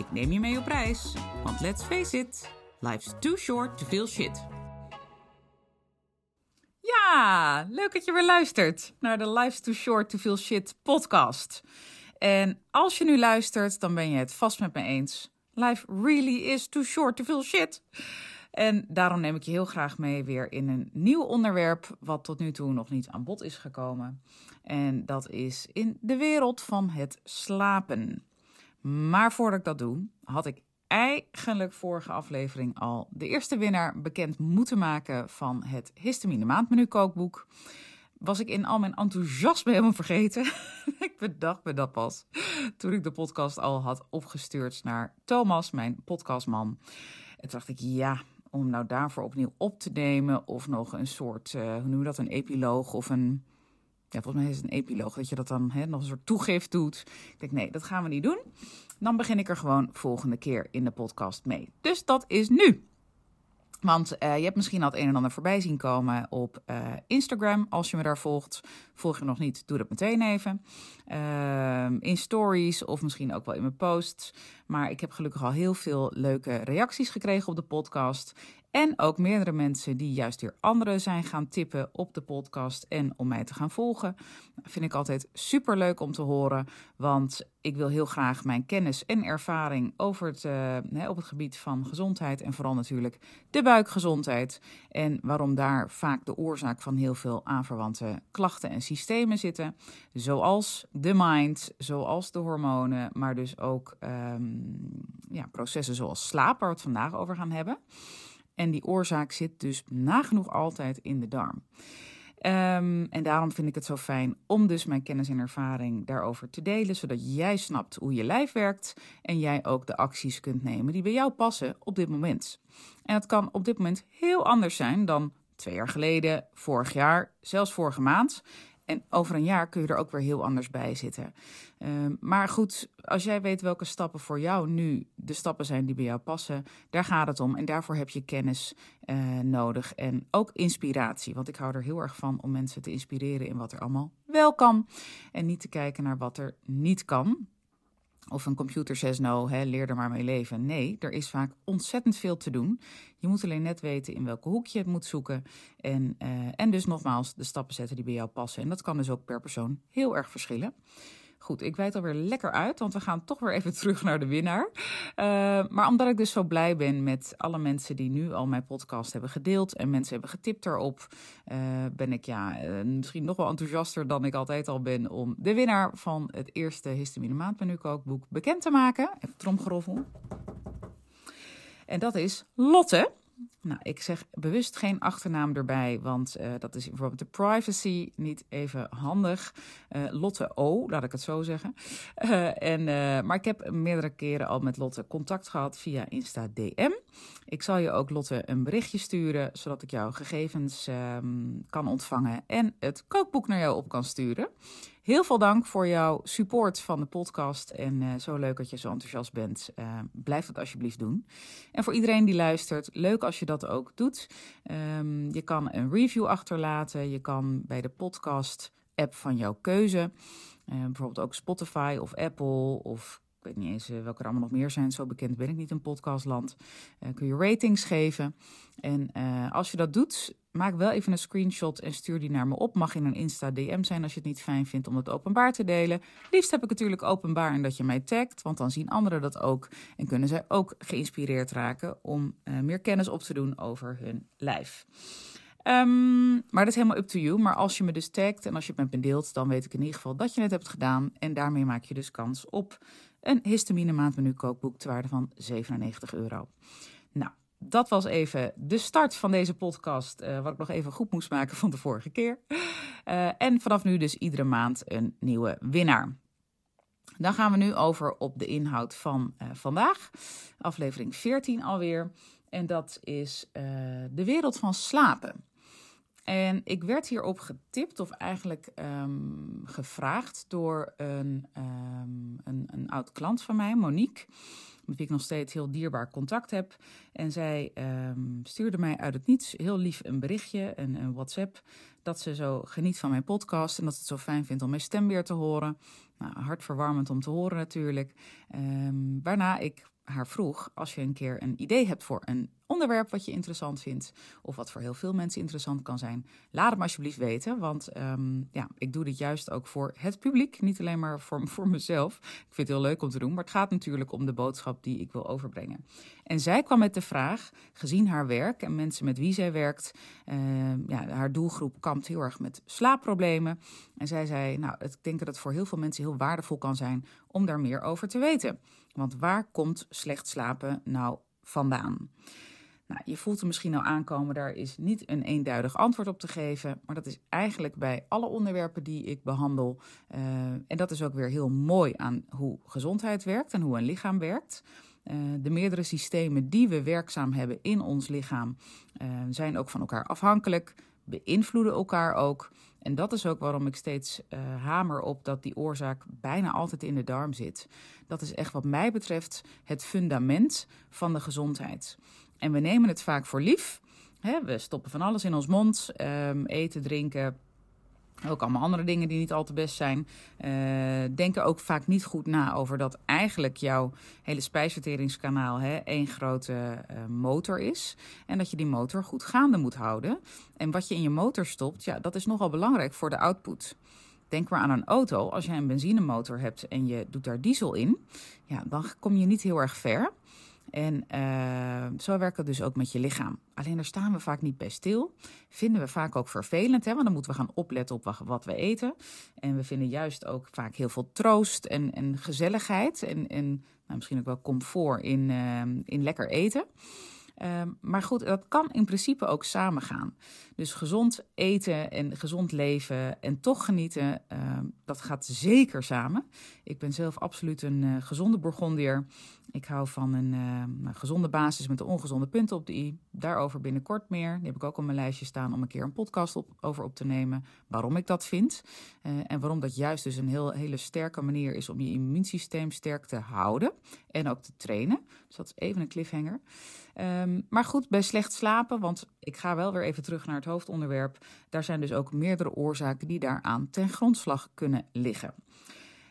Ik neem je mee op reis, want let's face it, life's too short to feel shit. Ja, leuk dat je weer luistert naar de Life's Too Short to Feel Shit podcast. En als je nu luistert, dan ben je het vast met me eens. Life really is too short to feel shit. En daarom neem ik je heel graag mee weer in een nieuw onderwerp, wat tot nu toe nog niet aan bod is gekomen. En dat is in de wereld van het slapen. Maar voordat ik dat doe, had ik eigenlijk vorige aflevering al de eerste winnaar bekend moeten maken van het Histamine Maandmenu kookboek. Was ik in al mijn enthousiasme helemaal vergeten. ik bedacht me dat pas toen ik de podcast al had opgestuurd naar Thomas, mijn podcastman. En dacht ik, ja, om nou daarvoor opnieuw op te nemen of nog een soort, uh, hoe noem je dat, een epiloog of een ja, volgens mij is het een epiloog, dat je dat dan hè, nog een soort toegift doet. Ik denk, nee, dat gaan we niet doen. Dan begin ik er gewoon volgende keer in de podcast mee. Dus dat is nu. Want uh, je hebt misschien al het een en ander voorbij zien komen op uh, Instagram. Als je me daar volgt, volg je nog niet, doe dat meteen even. Uh, in stories of misschien ook wel in mijn posts. Maar ik heb gelukkig al heel veel leuke reacties gekregen op de podcast. En ook meerdere mensen die juist weer anderen zijn gaan tippen op de podcast en om mij te gaan volgen. Dat vind ik altijd super leuk om te horen, want ik wil heel graag mijn kennis en ervaring over het, uh, op het gebied van gezondheid en vooral natuurlijk de buikgezondheid. En waarom daar vaak de oorzaak van heel veel aanverwante klachten en systemen zitten. Zoals de mind, zoals de hormonen, maar dus ook um, ja, processen zoals slaap, waar we het vandaag over gaan hebben. En die oorzaak zit dus nagenoeg altijd in de darm. Um, en daarom vind ik het zo fijn om dus mijn kennis en ervaring daarover te delen, zodat jij snapt hoe je lijf werkt en jij ook de acties kunt nemen die bij jou passen op dit moment. En het kan op dit moment heel anders zijn dan twee jaar geleden, vorig jaar, zelfs vorige maand. En over een jaar kun je er ook weer heel anders bij zitten. Uh, maar goed, als jij weet welke stappen voor jou nu de stappen zijn die bij jou passen, daar gaat het om. En daarvoor heb je kennis uh, nodig en ook inspiratie. Want ik hou er heel erg van om mensen te inspireren in wat er allemaal wel kan. En niet te kijken naar wat er niet kan. Of een computer says no, hè, leer er maar mee leven. Nee, er is vaak ontzettend veel te doen. Je moet alleen net weten in welke hoek je het moet zoeken. En, uh, en dus nogmaals de stappen zetten die bij jou passen. En dat kan dus ook per persoon heel erg verschillen. Goed, ik wijd alweer lekker uit, want we gaan toch weer even terug naar de winnaar. Uh, maar omdat ik dus zo blij ben met alle mensen die nu al mijn podcast hebben gedeeld en mensen hebben getipt erop, uh, ben ik ja, uh, misschien nog wel enthousiaster dan ik altijd al ben om de winnaar van het eerste histamine maandmenu kookboek bekend te maken. Even tromgeroffel. En dat is Lotte. Nou, ik zeg bewust geen achternaam erbij, want uh, dat is bijvoorbeeld de privacy niet even handig. Uh, Lotte O, laat ik het zo zeggen. Uh, en, maar ik heb meerdere keren al met Lotte contact gehad via Insta DM. Ik zal je ook Lotte een berichtje sturen, zodat ik jouw gegevens um, kan ontvangen en het kookboek naar jou op kan sturen. Heel veel dank voor jouw support van de podcast. En zo leuk dat je zo enthousiast bent. Blijf dat alsjeblieft doen. En voor iedereen die luistert, leuk als je dat ook doet. Um, je kan een review achterlaten. Je kan bij de podcast-app van jouw keuze, uh, bijvoorbeeld ook Spotify of Apple of ik weet niet eens welke er allemaal nog meer zijn. Zo bekend ben ik niet in podcastland. Uh, kun je ratings geven. En uh, als je dat doet, maak wel even een screenshot en stuur die naar me op. Mag in een Insta DM zijn als je het niet fijn vindt om het openbaar te delen. Liefst heb ik natuurlijk openbaar en dat je mij tagt, want dan zien anderen dat ook. En kunnen zij ook geïnspireerd raken om meer kennis op te doen over hun lijf. Um, maar dat is helemaal up to you. Maar als je me dus tagt en als je het met me deelt, dan weet ik in ieder geval dat je het hebt gedaan. En daarmee maak je dus kans op een histamine maandmenu kookboek ter waarde van 97 euro. Nou, dat was even de start van deze podcast, uh, wat ik nog even goed moest maken van de vorige keer. Uh, en vanaf nu dus iedere maand een nieuwe winnaar. Dan gaan we nu over op de inhoud van uh, vandaag. Aflevering 14 alweer. En dat is de wereld van slapen. En ik werd hierop getipt, of eigenlijk um, gevraagd door een, um, een, een, oud klant van mij, Monique, met wie ik nog steeds heel dierbaar contact heb. En zij um, stuurde mij uit het niets heel lief een berichtje, een, een WhatsApp, dat ze zo geniet van mijn podcast en dat ze het zo fijn vindt om mijn stem weer te horen. Nou, hartverwarmend om te horen natuurlijk. waarna ik haar vroeg: als je een keer een idee hebt voor een onderwerp wat je interessant vindt, of wat voor heel veel mensen interessant kan zijn, laat het me alsjeblieft weten. Want um, ja, ik doe dit juist ook voor het publiek, niet alleen maar voor, voor mezelf. Ik vind het heel leuk om te doen, maar het gaat natuurlijk om de boodschap die ik wil overbrengen. En zij kwam met de vraag, gezien haar werk en mensen met wie zij werkt, uh, ja, haar doelgroep kampt heel erg met slaapproblemen. En zij zei, nou, ik denk dat het voor heel veel mensen heel waardevol kan zijn om daar meer over te weten. Want waar komt slecht slapen nou vandaan? Nou, je voelt er misschien al aankomen, daar is niet een eenduidig antwoord op te geven. Maar dat is eigenlijk bij alle onderwerpen die ik behandel. Uh, en dat is ook weer heel mooi aan hoe gezondheid werkt en hoe een lichaam werkt. Uh, de meerdere systemen die we werkzaam hebben in ons lichaam uh, zijn ook van elkaar afhankelijk, beïnvloeden elkaar ook. En dat is ook waarom ik steeds uh, hamer op dat die oorzaak bijna altijd in de darm zit. Dat is echt wat mij betreft het fundament van de gezondheid. En we nemen het vaak voor lief. Hè? We stoppen van alles in ons mond, um, eten, drinken, ook allemaal andere dingen die niet al te best zijn. Uh, denken ook vaak niet goed na over dat eigenlijk jouw hele spijsverteringskanaal hè, één grote uh, motor is. En dat je die motor goed gaande moet houden. En wat je in je motor stopt, ja, dat is nogal belangrijk voor de output. Denk maar aan een auto. Als je een benzinemotor hebt en je doet daar diesel in, ja, dan kom je niet heel erg ver. En uh, zo werkt het dus ook met je lichaam. Alleen daar staan we vaak niet bij stil. Vinden we vaak ook vervelend, hè? want dan moeten we gaan opletten op wat we eten. En we vinden juist ook vaak heel veel troost en, en gezelligheid. En, en nou, misschien ook wel comfort in, uh, in lekker eten. Uh, maar goed, dat kan in principe ook samengaan. Dus gezond eten en gezond leven en toch genieten, dat gaat zeker samen. Ik ben zelf absoluut een uh, gezonde Bourgondier. Ik hou van een uh, gezonde basis met de ongezonde punten op de i. Daarover binnenkort meer. Die heb ik ook op mijn lijstje staan om een keer een podcast op, over op te nemen. Waarom ik dat vind. Uh, en waarom dat juist dus een heel, hele sterke manier is om je immuunsysteem sterk te houden. En ook te trainen. Dus dat is even een cliffhanger. Um, maar goed, bij slecht slapen, want ik ga wel weer even terug naar het hoofdonderwerp. Daar zijn dus ook meerdere oorzaken die daaraan ten grondslag kunnen liggen.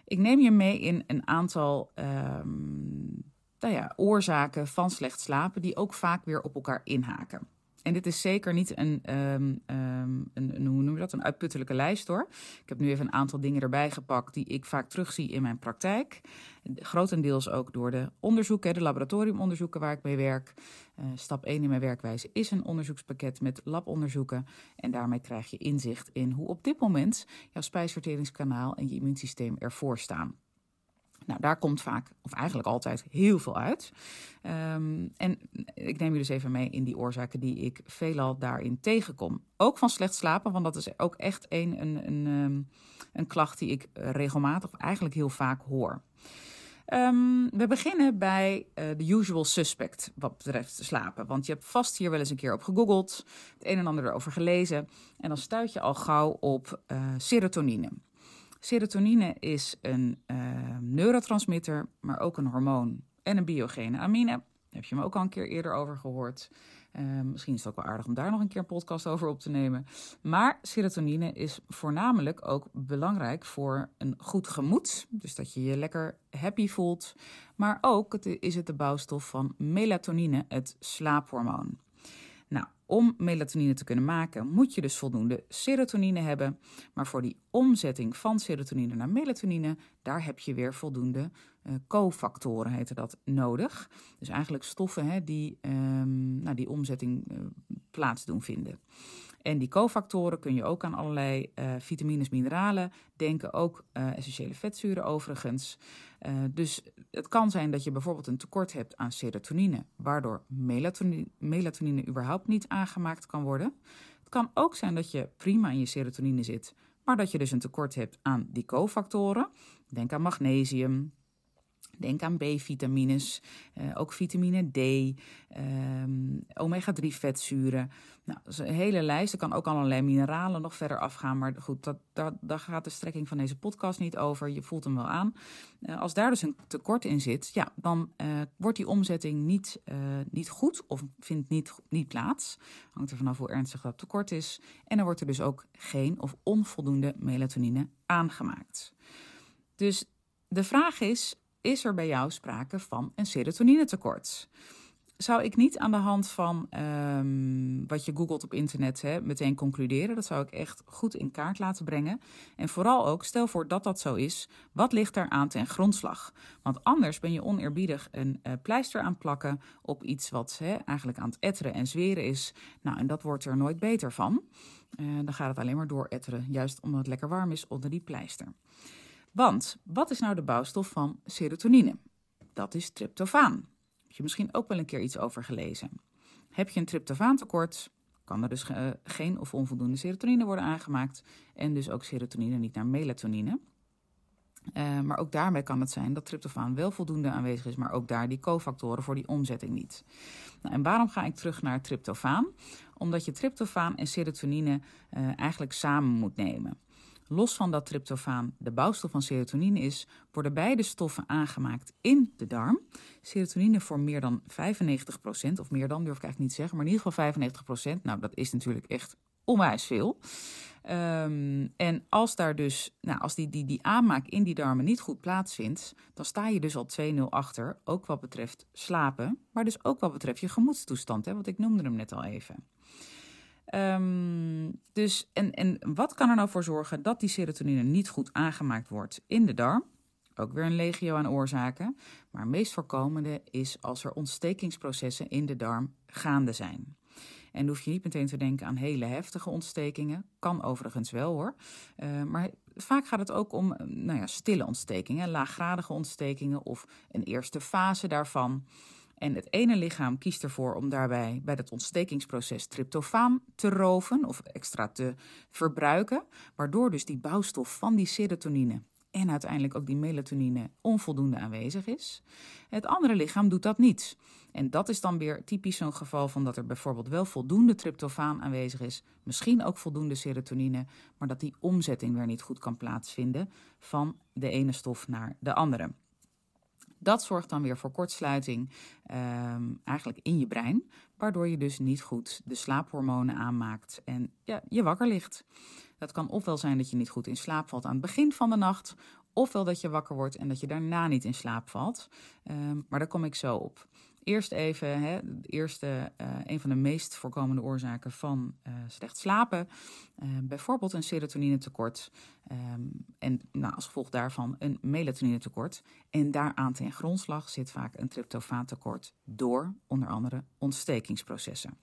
Ik neem je mee in een aantal um, nou ja, oorzaken van slecht slapen, die ook vaak weer op elkaar inhaken. En dit is zeker niet een, um, um, een, noem je dat, een uitputtelijke lijst hoor. Ik heb nu even een aantal dingen erbij gepakt die ik vaak terugzie in mijn praktijk. Grotendeels ook door de onderzoeken, de laboratoriumonderzoeken waar ik mee werk. Uh, stap 1 in mijn werkwijze is een onderzoekspakket met labonderzoeken. En daarmee krijg je inzicht in hoe op dit moment jouw spijsverteringskanaal en je immuunsysteem ervoor staan. Nou, daar komt vaak, of eigenlijk altijd, heel veel uit. Um, en ik neem je dus even mee in die oorzaken die ik veelal daarin tegenkom. Ook van slecht slapen, want dat is ook echt een, een, een, een klacht die ik regelmatig, of eigenlijk heel vaak hoor. Um, we beginnen bij de usual suspect wat betreft slapen. Want je hebt vast hier wel eens een keer op gegoogeld, het een en ander erover gelezen. En dan stuit je al gauw op uh, serotonine. Serotonine is een neurotransmitter, maar ook een hormoon en een biogene amine. Heb je me ook al een keer eerder over gehoord. Uh, misschien is het ook wel aardig om daar nog een keer een podcast over op te nemen. Maar serotonine is voornamelijk ook belangrijk voor een goed gemoed. Dus dat je je lekker happy voelt. Maar ook is het de bouwstof van melatonine, het slaaphormoon. Nou, om melatonine te kunnen maken, moet je dus voldoende serotonine hebben. Maar voor die omzetting van serotonine naar melatonine, daar heb je weer voldoende cofactoren, heette dat, nodig. Dus eigenlijk stoffen hè, die um, nou, die omzetting uh, plaats doen vinden. En die cofactoren kun je ook aan allerlei uh, vitamines, mineralen denken, ook essentiële vetzuren overigens. Dus het kan zijn dat je bijvoorbeeld een tekort hebt aan serotonine, waardoor melatonine, melatonine überhaupt niet aangemaakt kan worden. Het kan ook zijn dat je prima in je serotonine zit, maar dat je dus een tekort hebt aan die cofactoren. Denk aan magnesium, Denk aan B-vitamines, uh, ook vitamine D, um, omega-3 vetzuren. Nou, dat is een hele lijst. Er kan ook allerlei mineralen nog verder afgaan. Maar goed, dat, dat, daar gaat de strekking van deze podcast niet over. Je voelt hem wel aan. Uh, als daar dus een tekort in zit, ja, dan uh, wordt die omzetting niet, niet goed of vindt niet, niet plaats. Hangt er vanaf hoe ernstig dat tekort is. En dan wordt er dus ook geen of onvoldoende melatonine aangemaakt. Dus de vraag is: is er bij jou sprake van een serotoninetekort? Zou ik niet aan de hand van um, wat je googelt op internet hè, meteen concluderen. Dat zou ik echt goed in kaart laten brengen. En vooral ook, stel voor dat dat zo is, wat ligt daar aan ten grondslag? Want anders ben je oneerbiedig een uh, pleister aan plakken op iets wat hè, eigenlijk aan het etteren en zweren is. Nou, en dat wordt er nooit beter van. Uh, dan gaat het alleen maar door etteren, juist omdat het lekker warm is onder die pleister. Want wat is nou de bouwstof van serotonine? Dat is tryptofaan. Heb je misschien ook wel een keer iets over gelezen. Heb je een tryptofaantekort, kan er dus uh, geen of onvoldoende serotonine worden aangemaakt en dus ook serotonine niet naar melatonine. Uh, maar ook daarmee kan het zijn dat tryptofaan wel voldoende aanwezig is, maar ook daar die cofactoren voor die omzetting niet. Nou, en waarom ga ik terug naar tryptofaan? Omdat je tryptofaan en serotonine uh, eigenlijk samen moet nemen. Los van dat tryptofaan de bouwstof van serotonine is, worden beide stoffen aangemaakt in de darm. Serotonine voor meer dan 95%, of meer dan durf ik eigenlijk niet zeggen, maar in ieder geval 95%. Nou, dat is natuurlijk echt onwijs veel. Um, en als daar dus, nou, als die, die, die aanmaak in die darmen niet goed plaatsvindt, dan sta je dus al 2-0 achter, ook wat betreft slapen, maar dus ook wat betreft je gemoedstoestand, hè, want ik noemde hem net al even. Um, dus, en, en wat kan er nou voor zorgen dat die serotonine niet goed aangemaakt wordt in de darm? Ook weer een legio aan oorzaken. Maar meest voorkomende is als er ontstekingsprocessen in de darm gaande zijn. En dan hoef je niet meteen te denken aan hele heftige ontstekingen. Kan overigens wel hoor. Uh, maar vaak gaat het ook om nou ja, stille ontstekingen, laaggradige ontstekingen of een eerste fase daarvan. En het ene lichaam kiest ervoor om daarbij bij dat ontstekingsproces tryptofaan te roven of extra te verbruiken, waardoor dus die bouwstof van die serotonine en uiteindelijk ook die melatonine onvoldoende aanwezig is. Het andere lichaam doet dat niet. En dat is dan weer typisch zo'n geval van dat er bijvoorbeeld wel voldoende tryptofaan aanwezig is, misschien ook voldoende serotonine, maar dat die omzetting weer niet goed kan plaatsvinden van de ene stof naar de andere. Dat zorgt dan weer voor kortsluiting um, eigenlijk in je brein, waardoor je dus niet goed de slaaphormonen aanmaakt en ja, je wakker ligt. Dat kan ofwel zijn dat je niet goed in slaap valt aan het begin van de nacht, ofwel dat je wakker wordt en dat je daarna niet in slaap valt. Um, maar daar kom ik zo op. Eerst even, hè, de eerste, uh, een van de meest voorkomende oorzaken van uh, slecht slapen. Uh, bijvoorbeeld een serotoninetekort. Um, en nou, als gevolg daarvan een melatoninetekort. En daaraan ten grondslag zit vaak een tryptofaantekort door onder andere ontstekingsprocessen.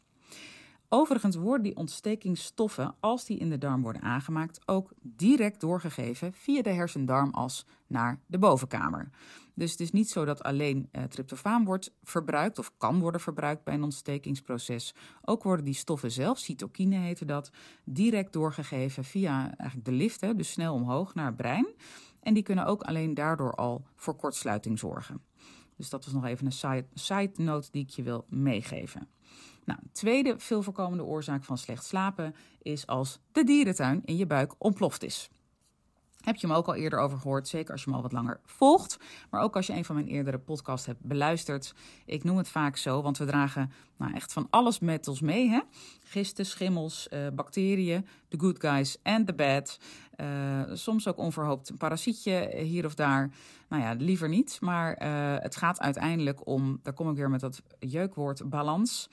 Overigens worden die ontstekingsstoffen, als die in de darm worden aangemaakt, ook direct doorgegeven via de hersendarmas naar de bovenkamer. Dus het is niet zo dat alleen uh, tryptofaan wordt verbruikt of kan worden verbruikt bij een ontstekingsproces. Ook worden die stoffen zelf, cytokine heette dat, direct doorgegeven via eigenlijk de lift, dus snel omhoog naar het brein. En die kunnen ook alleen daardoor al voor kortsluiting zorgen. Dus dat was nog even een side note die ik je wil meegeven. Nou, tweede veel voorkomende oorzaak van slecht slapen is als de dierentuin in je buik ontploft is. Heb je hem ook al eerder over gehoord, zeker als je me al wat langer volgt. Maar ook als je een van mijn eerdere podcasts hebt beluisterd. Ik noem het vaak zo, want we dragen nou, echt van alles met ons mee. Hè? Gisten, schimmels, uh, bacteriën, de good guys en de bad. Uh, soms ook onverhoopt een parasietje hier of daar. Nou ja, liever niet. Maar het gaat uiteindelijk om, daar kom ik weer met dat jeukwoord, balans.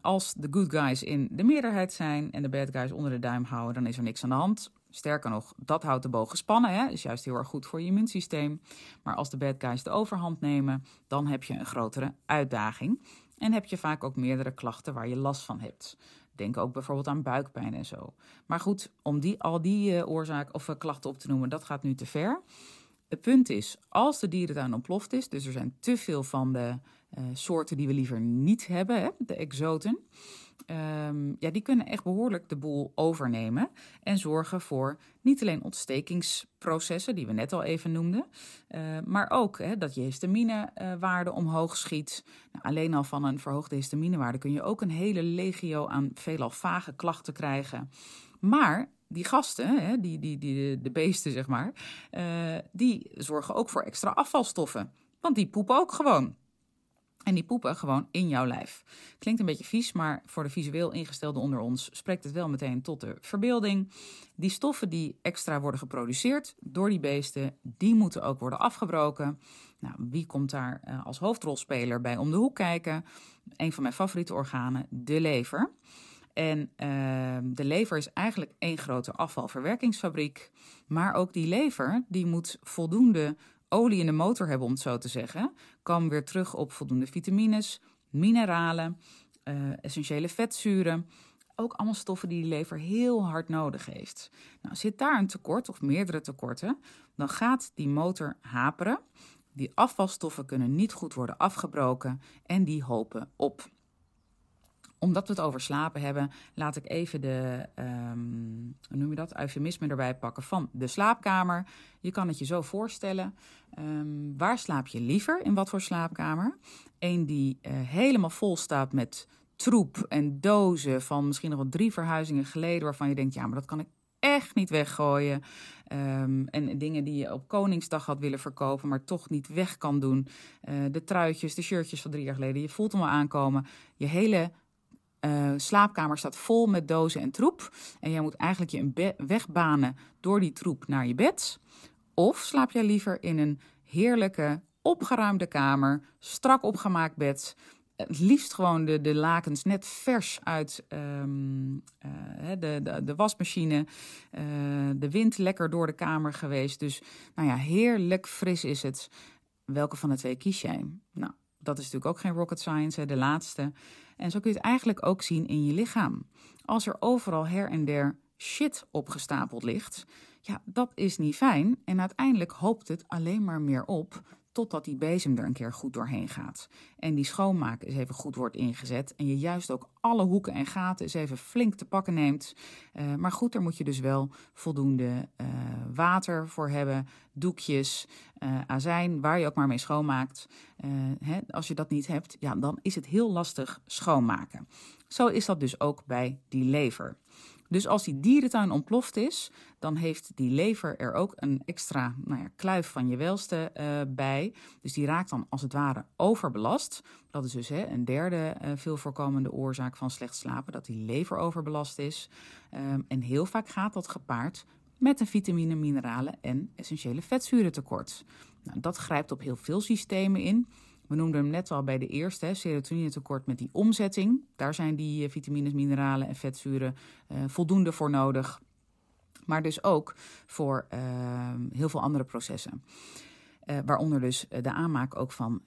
als de good guys in de meerderheid zijn en de bad guys onder de duim houden, dan is er niks aan de hand. Sterker nog, dat houdt de boog gespannen. Hè? Is juist heel erg goed voor je immuunsysteem. Maar als de bad guys de overhand nemen, dan heb je een grotere uitdaging. En heb je vaak ook meerdere klachten waar je last van hebt. Denk ook bijvoorbeeld aan buikpijn en zo. Maar goed, om die, al die uh, oorzaak of uh, klachten op te noemen, dat gaat nu te ver. Het punt is, als de dierentuin ontploft is, dus er zijn te veel van de uh, soorten die we liever niet hebben, hè, de exoten, um, ja, die kunnen echt behoorlijk de boel overnemen en zorgen voor niet alleen ontstekingsprocessen, die we net al even noemden, uh, maar ook hè, dat je histaminewaarde uh, omhoog schiet. Nou, alleen al van een verhoogde histaminewaarde kun je ook een hele legio aan veelal vage klachten krijgen. Maar die gasten, hè, die, die, die, de beesten zeg maar, uh, die zorgen ook voor extra afvalstoffen. Want die poepen ook gewoon. En die poepen gewoon in jouw lijf. Klinkt een beetje vies, maar voor de visueel ingestelde onder ons spreekt het wel meteen tot de verbeelding. Die stoffen die extra worden geproduceerd door die beesten, die moeten ook worden afgebroken. Nou, wie komt daar uh, als hoofdrolspeler bij om de hoek kijken? Een van mijn favoriete organen, de lever. En uh, de lever is eigenlijk één grote afvalverwerkingsfabriek. Maar ook die lever die moet voldoende olie in de motor hebben, om het zo te zeggen. Komen weer terug op voldoende vitamines, mineralen, uh, essentiële vetzuren. Ook allemaal stoffen die de lever heel hard nodig heeft. Nou, zit daar een tekort of meerdere tekorten, dan gaat die motor haperen. Die afvalstoffen kunnen niet goed worden afgebroken en die hopen op omdat we het over slapen hebben, laat ik even de, um, hoe noem je dat, eufemisme erbij pakken van de slaapkamer. Je kan het je zo voorstellen. Um, waar slaap je liever? In wat voor slaapkamer? Eén die uh, helemaal vol staat met troep en dozen van misschien nog wel drie verhuizingen geleden, waarvan je denkt, ja, maar dat kan ik echt niet weggooien. Um, en dingen die je op Koningsdag had willen verkopen, maar toch niet weg kan doen. Uh, de truitjes, de shirtjes van drie jaar geleden. Je voelt hem al aankomen. Je hele uh, slaapkamer staat vol met dozen en troep. En jij moet eigenlijk je een weg banen door die troep naar je bed. Of slaap jij liever in een heerlijke, opgeruimde kamer, strak opgemaakt bed. Het liefst gewoon de, de lakens net vers uit um, uh, de, de, de, wasmachine. Uh, de wind lekker door de kamer geweest. Dus nou ja, heerlijk fris is het. Welke van de twee kies jij? Nou, dat is natuurlijk ook geen rocket science, de laatste. En zo kun je het eigenlijk ook zien in je lichaam. Als er overal her en der shit opgestapeld ligt, ja, dat is niet fijn. En uiteindelijk hoopt het alleen maar meer op totdat die bezem er een keer goed doorheen gaat. En die schoonmaak eens even goed wordt ingezet. En je juist ook alle hoeken en gaten eens even flink te pakken neemt. Uh, maar goed, daar moet je dus wel voldoende uh, water voor hebben. Doekjes, uh, azijn, waar je ook maar mee schoonmaakt. Hè, als je dat niet hebt, ja, dan is het heel lastig schoonmaken. Zo is dat dus ook bij die lever. Dus als die dierentuin ontploft is, dan heeft die lever er ook een extra nou ja, kluif van je welste uh, bij. Dus die raakt dan als het ware overbelast. Dat is dus hè, een derde uh, veel voorkomende oorzaak van slecht slapen, dat die lever overbelast is. Um, en heel vaak gaat dat gepaard met een vitamine, mineralen en essentiële vetzurentekort. Nou, dat grijpt op heel veel systemen in. We noemden hem net al bij de eerste, serotonine tekort met die omzetting. Daar zijn die eh, vitamines, mineralen en vetzuren uh, voldoende voor nodig. Maar dus ook voor uh, heel veel andere processen. Waaronder dus de aanmaak ook van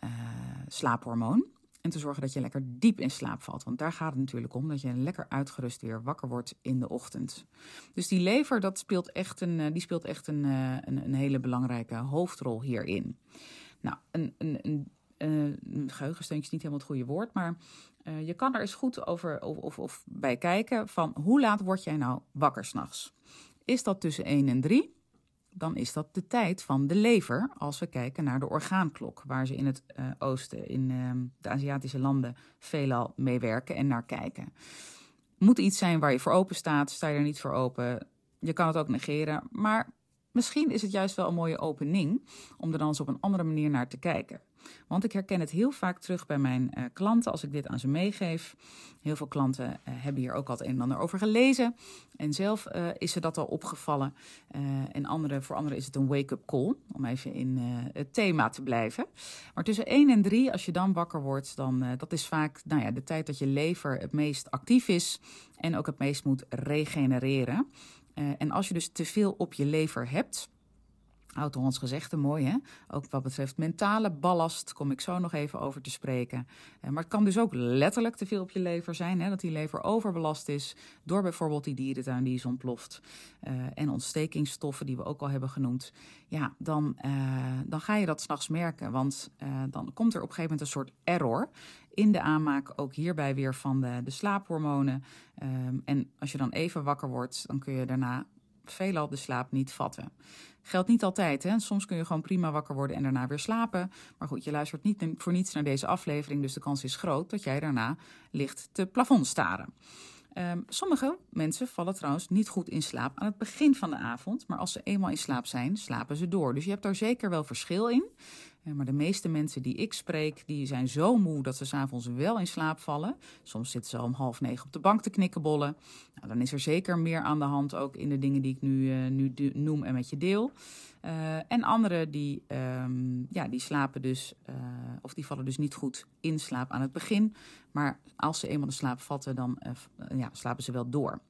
slaaphormoon. En te zorgen dat je lekker diep in slaap valt. Want daar gaat het natuurlijk om, dat je lekker uitgerust weer wakker wordt in de ochtend. Dus die lever, dat speelt echt een, die speelt echt een, een, een hele belangrijke hoofdrol hierin. Nou, een, een, een uh, geheugensteuntje is niet helemaal het goede woord, maar uh, je kan er eens goed over of, of, of, bij kijken van hoe laat word jij nou wakker s'nachts? Is dat tussen 1 en 3? Dan is dat de tijd van de lever als we kijken naar de orgaanklok, waar ze in het uh, oosten, in de Aziatische landen, veelal mee werken en naar kijken. Moet iets zijn waar je voor open staat, sta je er niet voor open. Je kan het ook negeren, maar misschien is het juist wel een mooie opening om er dan eens op een andere manier naar te kijken. Want ik herken het heel vaak terug bij mijn uh, klanten als ik dit aan ze meegeef. Heel veel klanten uh, hebben hier ook al het een en ander over gelezen. En zelf uh, is ze dat al opgevallen. en andere, voor anderen is het een wake-up call, om even in het thema te blijven. Maar tussen 1 en 3, als je dan wakker wordt, dan dat is vaak nou ja, de tijd dat je lever het meest actief is en ook het meest moet regenereren. En als je dus te veel op je lever hebt, Oud-Hollands gezegde, mooi hè? Ook wat betreft mentale ballast kom ik zo nog even over te spreken. Eh, maar het kan dus ook letterlijk te veel op je lever zijn. Hè? Dat die lever overbelast is door bijvoorbeeld die dierentuin die is ontploft. Uh, en ontstekingsstoffen die we ook al hebben genoemd. Ja, dan, uh, dan ga je dat s'nachts merken. Want dan komt er op een gegeven moment een soort error in de aanmaak. Ook hierbij weer van de, de slaaphormonen. Um, en als je dan even wakker wordt, dan kun je daarna veelal de slaap niet vatten. Geldt niet altijd. Hè? Soms kun je gewoon prima wakker worden en daarna weer slapen. Maar goed, je luistert niet voor niets naar deze aflevering. Dus de kans is groot dat jij daarna ligt te plafond staren. Um, sommige mensen vallen trouwens niet goed in slaap aan het begin van de avond. Maar als ze eenmaal in slaap zijn, slapen ze door. Dus je hebt daar zeker wel verschil in. Maar de meeste mensen die ik spreek, die zijn zo moe dat ze s'avonds wel in slaap vallen. Soms zitten ze om half negen op de bank te knikkenbollen. Nou, dan is er zeker meer aan de hand, ook in de dingen die ik nu, uh, nu noem en met je deel. Uh, en anderen die, um, ja, die slapen dus, uh, of die vallen dus niet goed in slaap aan het begin. Maar als ze eenmaal de slaap vatten, dan ja, slapen ze wel door.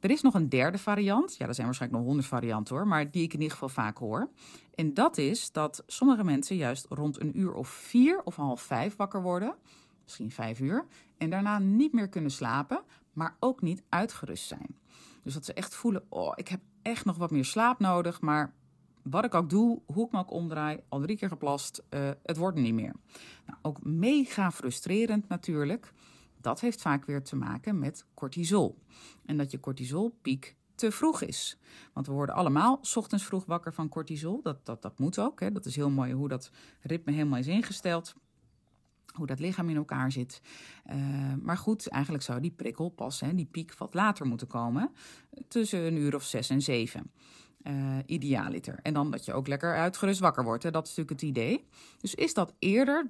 Er is nog een derde variant. Ja, er zijn waarschijnlijk nog honderd varianten hoor, maar die ik in ieder geval vaak hoor. En dat is dat sommige mensen juist rond een uur of vier of half vijf wakker worden, misschien vijf uur, en daarna niet meer kunnen slapen, maar ook niet uitgerust zijn. Dus dat ze echt voelen: oh, ik heb echt nog wat meer slaap nodig, maar wat ik ook doe, hoe ik me ook omdraai, al drie keer geplast, uh, het wordt niet meer. Nou, ook mega frustrerend natuurlijk. Dat heeft vaak weer te maken met cortisol. En dat je cortisolpiek te vroeg is. Want we worden allemaal ochtends vroeg wakker van cortisol. Dat, dat, dat moet ook. Hè. Dat is heel mooi hoe dat ritme helemaal is ingesteld. Hoe dat lichaam in elkaar zit. Uh, maar goed, eigenlijk zou die prikkel pas, hè, die piek, wat later moeten komen. Tussen een uur of zes en zeven uh, idealiter. En dan dat je ook lekker uitgerust wakker wordt. Dat is natuurlijk het idee. Dus is dat eerder,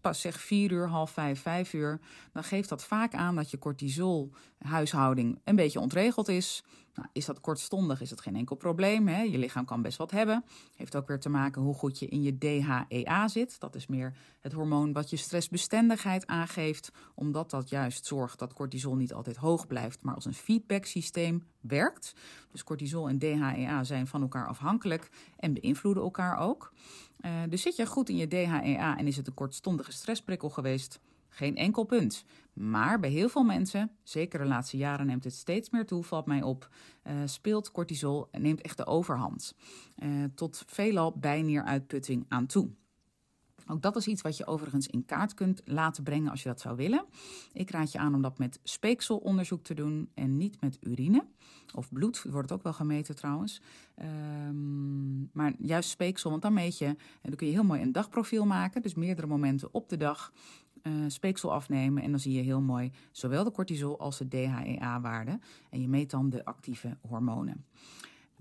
pas zeg 4 uur, half 5, 5 uur, dan geeft dat vaak aan dat je cortisolhuishouding een beetje ontregeld is. Nou, is dat kortstondig, is dat geen enkel probleem. Hè? Je lichaam kan best wat hebben. Heeft ook weer te maken hoe goed je in je DHEA zit. Dat is meer het hormoon wat je stressbestendigheid aangeeft, omdat dat juist zorgt dat cortisol niet altijd hoog blijft, maar als een feedbacksysteem werkt. Dus cortisol en DHEA zijn van elkaar afhankelijk en beïnvloeden elkaar ook. Uh, dus zit je goed in je DHEA en is het een kortstondige stressprikkel geweest, geen enkel punt. Maar bij heel veel mensen, zeker de laatste jaren neemt het steeds meer toe, valt mij op, uh, speelt cortisol en neemt echt de overhand. Uh, tot veelal bijnieruitputting aan toe. Ook dat is iets wat je overigens in kaart kunt laten brengen als je dat zou willen. Ik raad je aan om dat met speekselonderzoek te doen en niet met urine. Of bloed, wordt ook wel gemeten trouwens. Um, maar juist speeksel, want dan meet je, en dan kun je heel mooi een dagprofiel maken. Dus meerdere momenten op de dag uh, speeksel afnemen. En dan zie je heel mooi zowel de cortisol als de DHEA-waarde. En je meet dan de actieve hormonen.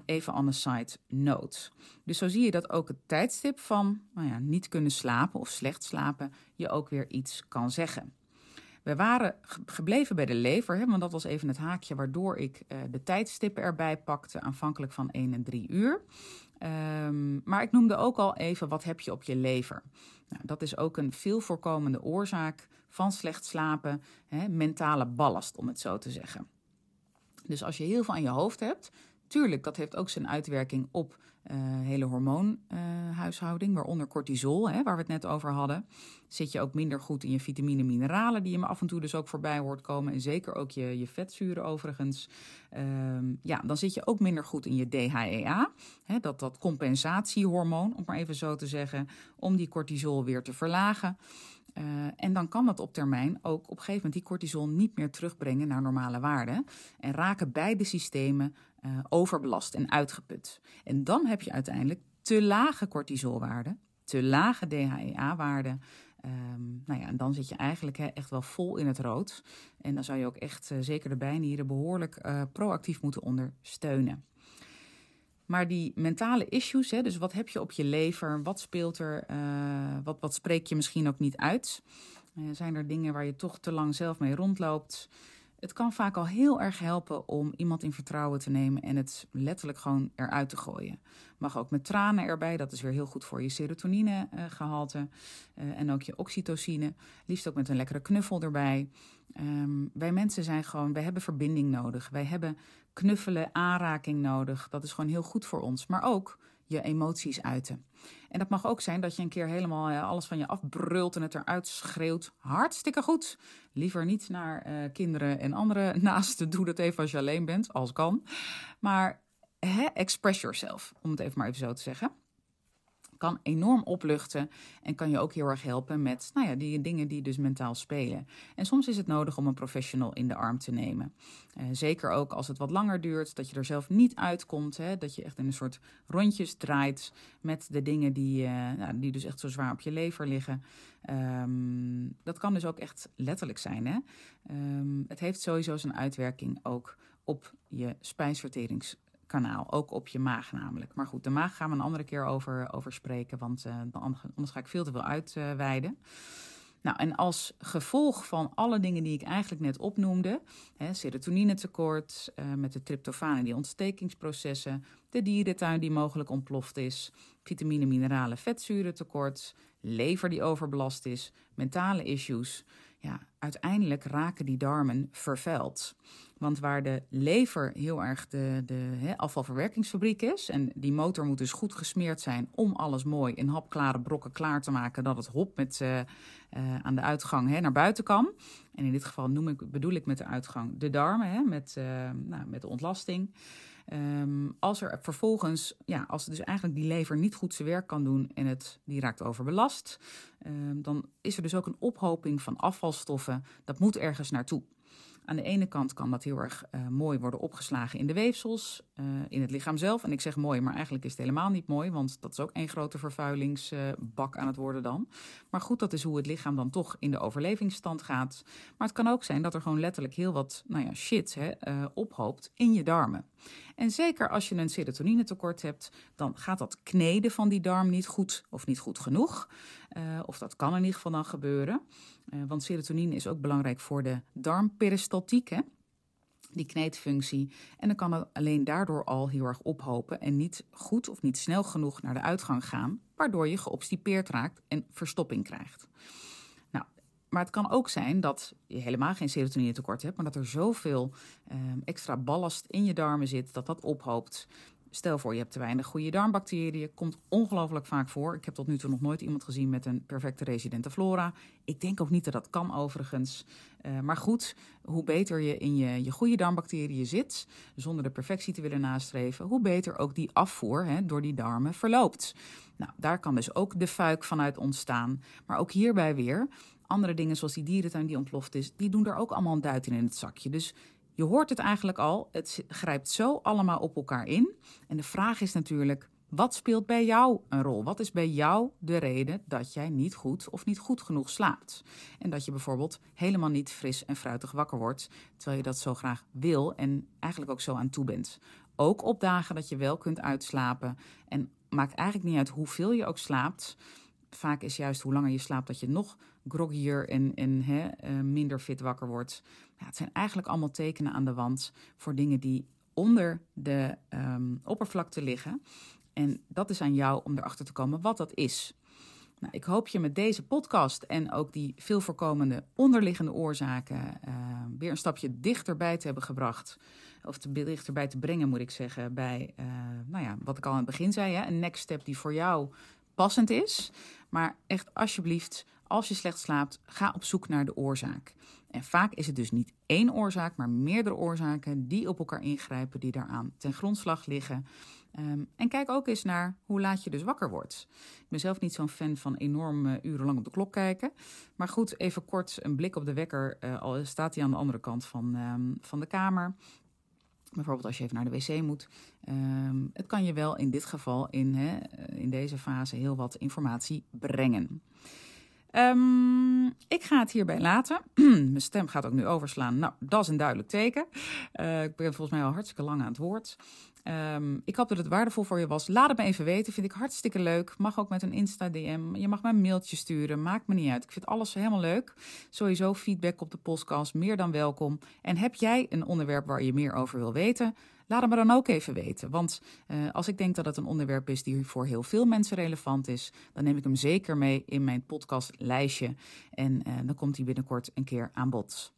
Even on a side note. Dus zo zie je dat ook het tijdstip van nou ja, niet kunnen slapen of slecht slapen je ook weer iets kan zeggen. We waren gebleven bij de lever, hè, want dat was even het haakje waardoor ik uh, de tijdstippen erbij pakte, aanvankelijk van 1 en 3 uur. Um, maar ik noemde ook al even wat heb je op je lever. Nou, dat is ook een veel voorkomende oorzaak van slecht slapen, hè, mentale ballast om het zo te zeggen. Dus als je heel veel aan je hoofd hebt, tuurlijk, dat heeft ook zijn uitwerking op uh, hele hormoonhuishouding, uh, waaronder cortisol, hè, waar we het net over hadden. Zit je ook minder goed in je vitamine en mineralen, die je me af en toe dus ook voorbij hoort komen. En zeker ook je, je vetzuren overigens. Um, ja, dan zit je ook minder goed in je DHEA. Hè, dat, dat compensatiehormoon, om maar even zo te zeggen, om die cortisol weer te verlagen. Uh, en dan kan dat op termijn ook op een gegeven moment die cortisol niet meer terugbrengen naar normale waarden. En raken beide systemen uh, overbelast en uitgeput. En dan heb je uiteindelijk te lage cortisolwaarden, te lage DHEA-waarden. Um, nou ja, en dan zit je eigenlijk echt wel vol in het rood. En dan zou je ook echt, uh, zeker de bijnieren, behoorlijk proactief moeten ondersteunen. Maar die mentale issues, hè, dus wat heb je op je lever, wat speelt er, uh, wat, wat spreek je misschien ook niet uit? zijn er dingen waar je toch te lang zelf mee rondloopt? Het kan vaak al heel erg helpen om iemand in vertrouwen te nemen en het letterlijk gewoon eruit te gooien. Mag ook met tranen erbij, dat is weer heel goed voor je serotoninegehalte uh, uh, en ook je oxytocine. Liefst ook met een lekkere knuffel erbij. Um, wij mensen zijn gewoon, wij hebben verbinding nodig. Wij hebben knuffelen, aanraking nodig. Dat is gewoon heel goed voor ons. Maar ook je emoties uiten. En dat mag ook zijn dat je een keer helemaal eh, alles van je afbrult en het eruit schreeuwt. Hartstikke goed. Liever niet naar uh, kinderen en andere naasten. Doe dat even als je alleen bent, als kan. Maar express yourself, om het even maar even zo te zeggen kan enorm opluchten en kan je ook heel erg helpen met nou ja, die dingen die dus mentaal spelen. En soms is het nodig om een professional in de arm te nemen. Uh, zeker ook als het wat langer duurt, dat je er zelf niet uitkomt, hè, dat je echt in een soort rondjes draait met de dingen die, uh, nou, die dus echt zo zwaar op je lever liggen. Um, dat kan dus ook echt letterlijk zijn. Hè? Um, het heeft sowieso zijn uitwerking ook op je spijsverterings kanaal. Ook op je maag namelijk. Maar goed, de maag gaan we een andere keer over, over spreken, want uh, anders ga ik veel te veel uitweiden. nou, en als gevolg van alle dingen die ik eigenlijk net opnoemde, hè, serotoninetekort, uh, met de tryptofaan en die ontstekingsprocessen, de dierentuin die mogelijk ontploft is, vitamine, mineralen, vetzurentekort, lever die overbelast is, mentale issues, ja, uiteindelijk raken die darmen vervuild. Want waar de lever heel erg de, de afvalverwerkingsfabriek is, en die motor moet dus goed gesmeerd zijn om alles mooi in hapklare brokken klaar te maken, dat het hop met, uh, uh, aan de uitgang naar buiten kan. En in dit geval noem ik, bedoel ik met de uitgang de darmen, met, uh, nou, met de ontlasting. Um, als er vervolgens, ja, als dus eigenlijk die lever niet goed zijn werk kan doen en het, die raakt overbelast, um, dan is er dus ook een ophoping van afvalstoffen. Dat moet ergens naartoe. Aan de ene kant kan dat heel erg uh, mooi worden opgeslagen in de weefsels, uh, in het lichaam zelf. En ik zeg mooi, maar eigenlijk is het helemaal niet mooi, want dat is ook één grote vervuilingsbak aan het worden dan. Maar goed, dat is hoe het lichaam dan toch in de overlevingsstand gaat. Maar het kan ook zijn dat er gewoon letterlijk heel wat nou ja, shit hè, ophoopt in je darmen. En zeker als je een serotonine tekort hebt, dan gaat dat kneden van die darm niet goed of niet goed genoeg. Of dat kan in ieder geval dan gebeuren. Uh, want serotonine is ook belangrijk voor de darmperistaltiek, hè? die kneedfunctie. En dan kan het alleen daardoor al heel erg ophopen en niet goed of niet snel genoeg naar de uitgang gaan, waardoor je geobstipeerd raakt en verstopping krijgt. Nou, maar het kan ook zijn dat je helemaal geen serotonine tekort hebt, maar dat er zoveel uh, extra ballast in je darmen zit dat dat ophoopt. Stel voor, je hebt te weinig goede darmbacteriën. Komt ongelooflijk vaak voor. Ik heb tot nu toe nog nooit iemand gezien met een perfecte residente flora. Ik denk ook niet dat dat kan overigens. Uh, maar goed, hoe beter je in je, je goede darmbacteriën zit, zonder de perfectie te willen nastreven, hoe beter ook die afvoer hè, door die darmen verloopt. Nou, daar kan dus ook de fuik vanuit ontstaan. Maar ook hierbij weer, andere dingen zoals die dierentuin die ontploft is, die doen er ook allemaal een duit in in het zakje. Dus je hoort het eigenlijk al, het grijpt zo allemaal op elkaar in. En de vraag is natuurlijk, wat speelt bij jou een rol? Wat is bij jou de reden dat jij niet goed of niet goed genoeg slaapt? En dat je bijvoorbeeld helemaal niet fris en fruitig wakker wordt, terwijl je dat zo graag wil en eigenlijk ook zo aan toe bent. Ook op dagen dat je wel kunt uitslapen. En maakt eigenlijk niet uit hoeveel je ook slaapt. Vaak is juist hoe langer je slaapt dat je nog groggier en, en hè, uh, minder fit wakker wordt. Het zijn eigenlijk allemaal tekenen aan de wand voor dingen die onder de um, oppervlakte liggen. En dat is aan jou om erachter te komen wat dat is. Nou, ik hoop je met deze podcast en ook die veel voorkomende onderliggende oorzaken uh, weer een stapje dichterbij te hebben gebracht. Of te dichterbij te brengen, moet ik zeggen, bij uh, nou ja, wat ik al aan het begin zei. Hè, een next step die voor jou passend is. Maar echt alsjeblieft, als je slecht slaapt, ga op zoek naar de oorzaak. En vaak is het dus niet één oorzaak, maar meerdere oorzaken die op elkaar ingrijpen, die daaraan ten grondslag liggen. Um, en kijk ook eens naar hoe laat je dus wakker wordt. Ik ben zelf niet zo'n fan van enorm urenlang op de klok kijken. Maar goed, even kort een blik op de wekker. Uh, al staat hij aan de andere kant van, um, van de kamer. Bijvoorbeeld als je even naar de wc moet. Um, het kan je wel in dit geval in, in deze fase heel wat informatie brengen. Um, ik ga het hierbij laten. Mijn stem gaat ook nu overslaan. Nou, dat is een duidelijk teken. Uh, ik ben volgens mij al hartstikke lang aan het woord. Um, ik hoop dat het waardevol voor je was. Laat het me even weten. Vind ik hartstikke leuk. Mag ook met een Insta-DM. Je mag mij een mailtje sturen. Maakt me niet uit. Ik vind alles helemaal leuk. Sowieso feedback op de podcast. Meer dan welkom. En heb jij een onderwerp waar je meer over wil weten? Laat het me dan ook even weten. Want uh, als ik denk dat het een onderwerp is die voor heel veel mensen relevant is, dan neem ik hem zeker mee in mijn podcastlijstje. En uh, dan komt hij binnenkort een keer aan bod.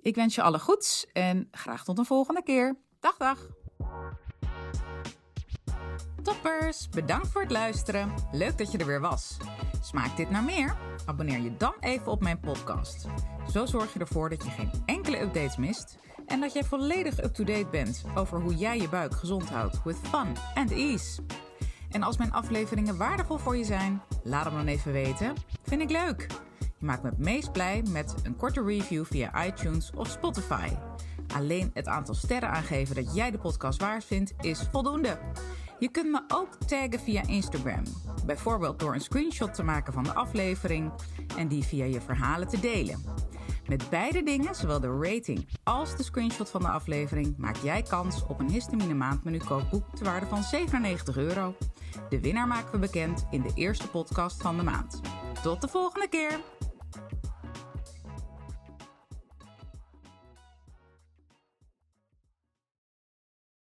Ik wens je alle goeds en graag tot een volgende keer. Dag, dag. Toppers, bedankt voor het luisteren. Leuk dat je er weer was. Smaakt dit naar meer? Abonneer je dan even op mijn podcast. Zo zorg je ervoor dat je geen enkele updates mist en dat jij volledig up-to-date bent over hoe jij je buik gezond houdt with fun and ease. En als mijn afleveringen waardevol voor je zijn, laat hem dan even weten. Vind ik leuk. Je maakt me het meest blij met een korte review via iTunes of Spotify. Alleen het aantal sterren aangeven dat jij de podcast waard vindt is voldoende. Je kunt me ook taggen via Instagram. Bijvoorbeeld door een screenshot te maken van de aflevering en die via je verhalen te delen. Met beide dingen, zowel de rating als de screenshot van de aflevering, maak jij kans op een histamine maandmenu kookboek te waarde van 97 euro. De winnaar maken we bekend in de eerste podcast van de maand. Tot de volgende keer!